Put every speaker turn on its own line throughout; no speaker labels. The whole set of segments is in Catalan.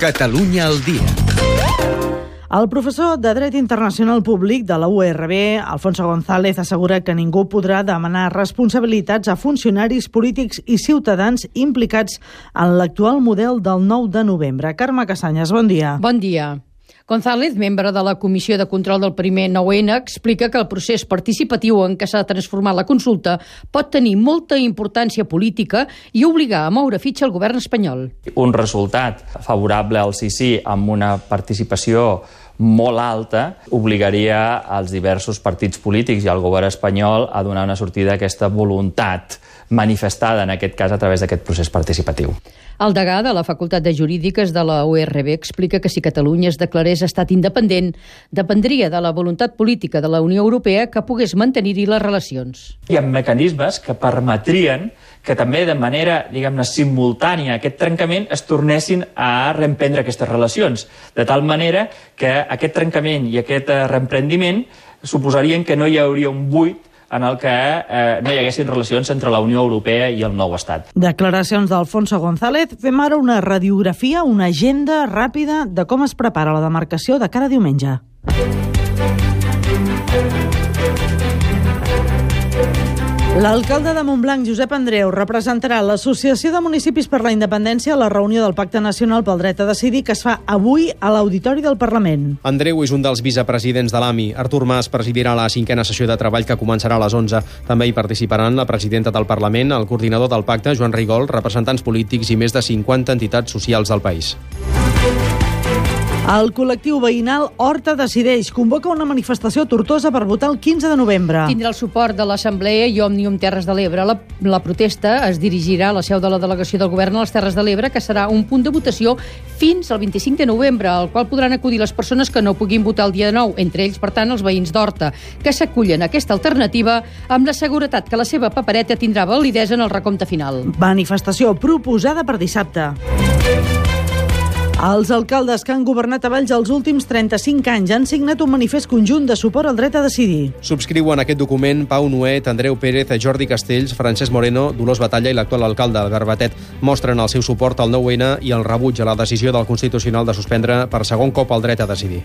Catalunya al dia.
El professor de Dret Internacional Públic de la URB, Alfonso González, assegura que ningú podrà demanar responsabilitats a funcionaris polítics i ciutadans implicats en l'actual model del 9 de novembre. Carme Casanyes, bon dia.
Bon dia. González, membre de la Comissió de Control del primer 9-N, explica que el procés participatiu en què s'ha transformat la consulta pot tenir molta importància política i obligar a moure fitxa el govern espanyol.
Un resultat favorable al sí sí amb una participació molt alta obligaria als diversos partits polítics i al govern espanyol a donar una sortida a aquesta voluntat manifestada, en aquest cas, a través d'aquest procés participatiu.
El degà de la Facultat de Jurídiques de la URB explica que si Catalunya es declarés estat independent, dependria de la voluntat política de la Unió Europea que pogués mantenir-hi les relacions.
Hi ha mecanismes que permetrien que també de manera, diguem-ne, simultània aquest trencament es tornessin a reemprendre aquestes relacions, de tal manera que aquest trencament i aquest eh, reemprendiment suposarien que no hi hauria un buit en el que eh, no hi haguessin relacions entre la Unió Europea i el nou estat.
Declaracions d'Alfonso González. Fem ara una radiografia, una agenda ràpida de com es prepara la demarcació de cara a diumenge. L'alcalde de Montblanc, Josep Andreu, representarà l'Associació de Municipis per la Independència a la reunió del Pacte Nacional pel Dret a Decidir que es fa avui a l'Auditori del Parlament.
Andreu és un dels vicepresidents de l'AMI. Artur Mas presidirà la cinquena sessió de treball que començarà a les 11. També hi participaran la presidenta del Parlament, el coordinador del pacte, Joan Rigol, representants polítics i més de 50 entitats socials del país.
El col·lectiu veïnal Horta Decideix convoca una manifestació tortosa per votar el 15 de novembre.
Tindrà el suport de l'Assemblea i Òmnium Terres de l'Ebre. La, la protesta es dirigirà a la seu de la delegació del govern a les Terres de l'Ebre, que serà un punt de votació fins al 25 de novembre, al qual podran acudir les persones que no puguin votar el dia 9, entre ells, per tant, els veïns d'Horta, que s'acullen a aquesta alternativa amb la seguretat que la seva papereta tindrà validesa en el recompte final.
Manifestació proposada per dissabte. Els alcaldes que han governat a Valls els últims 35 anys han signat un manifest conjunt de suport al dret a decidir.
Subscriuen aquest document Pau Nuet, Andreu Pérez, Jordi Castells, Francesc Moreno, Dolors Batalla i l'actual alcalde, Albert Batet, mostren el seu suport al 9-N i el rebuig a la decisió del Constitucional de suspendre per segon cop el dret a decidir.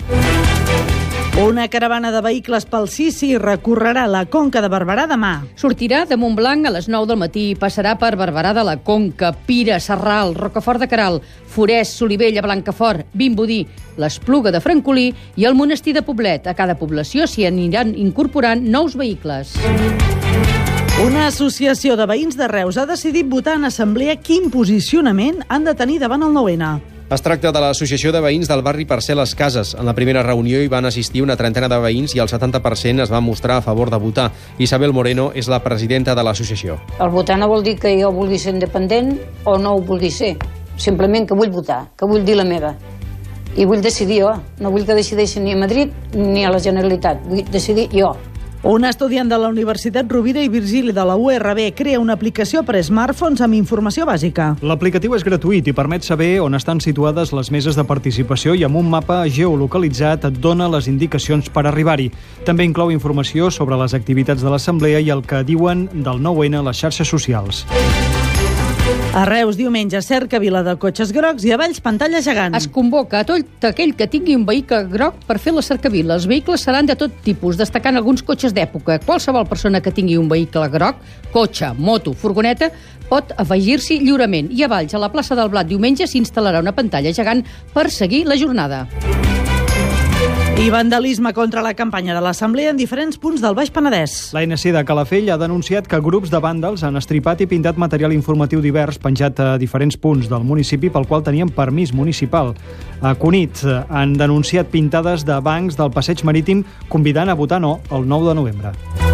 Una caravana de vehicles pel Sisi recorrerà la Conca de Barberà demà.
Sortirà de Montblanc a les 9 del matí i passarà per Barberà de la Conca, Pira, Serral, Rocafort de Caral, Forès, Solivella, Blancafort, Vimbodí, l'Espluga de Francolí i el Monestir de Poblet. A cada població s'hi aniran incorporant nous vehicles.
Una associació de veïns de Reus ha decidit votar en assemblea quin posicionament han de tenir davant el 9-N.
Es tracta de l'Associació de Veïns del barri Parcel·les Cases. En la primera reunió hi van assistir una trentena de veïns i el 70% es va mostrar a favor de votar. Isabel Moreno és la presidenta de l'associació.
El votar no vol dir que jo vulgui ser independent o no ho vulgui ser. Simplement que vull votar, que vull dir la meva. I vull decidir jo. No vull que decideixi ni a Madrid ni a la Generalitat. Vull decidir jo.
Un estudiant de la Universitat Rovira i Virgili de la URB crea una aplicació per a smartphones amb informació bàsica.
L'aplicatiu és gratuït i permet saber on estan situades les meses de participació i amb un mapa geolocalitzat et dona les indicacions per arribar-hi. També inclou informació sobre les activitats de l'Assemblea i el que diuen del 9-N a les xarxes socials.
A Reus, diumenge, cerca vila de cotxes grocs i a Valls, pantalla gegant.
Es convoca a tot aquell que tingui un vehicle groc per fer la cercavila. Els vehicles seran de tot tipus, destacant alguns cotxes d'època. Qualsevol persona que tingui un vehicle groc, cotxe, moto, furgoneta, pot afegir-s'hi lliurement. I a Valls, a la plaça del Blat, diumenge, s'instal·larà una pantalla gegant per seguir la jornada.
I vandalisme contra la campanya de l'Assemblea en diferents punts del Baix Penedès.
L'ANC de Calafell ha denunciat que grups de vàndals han estripat i pintat material informatiu divers penjat a diferents punts del municipi pel qual tenien permís municipal. A Cunit han denunciat pintades de bancs del passeig marítim convidant a votar no el 9 de novembre.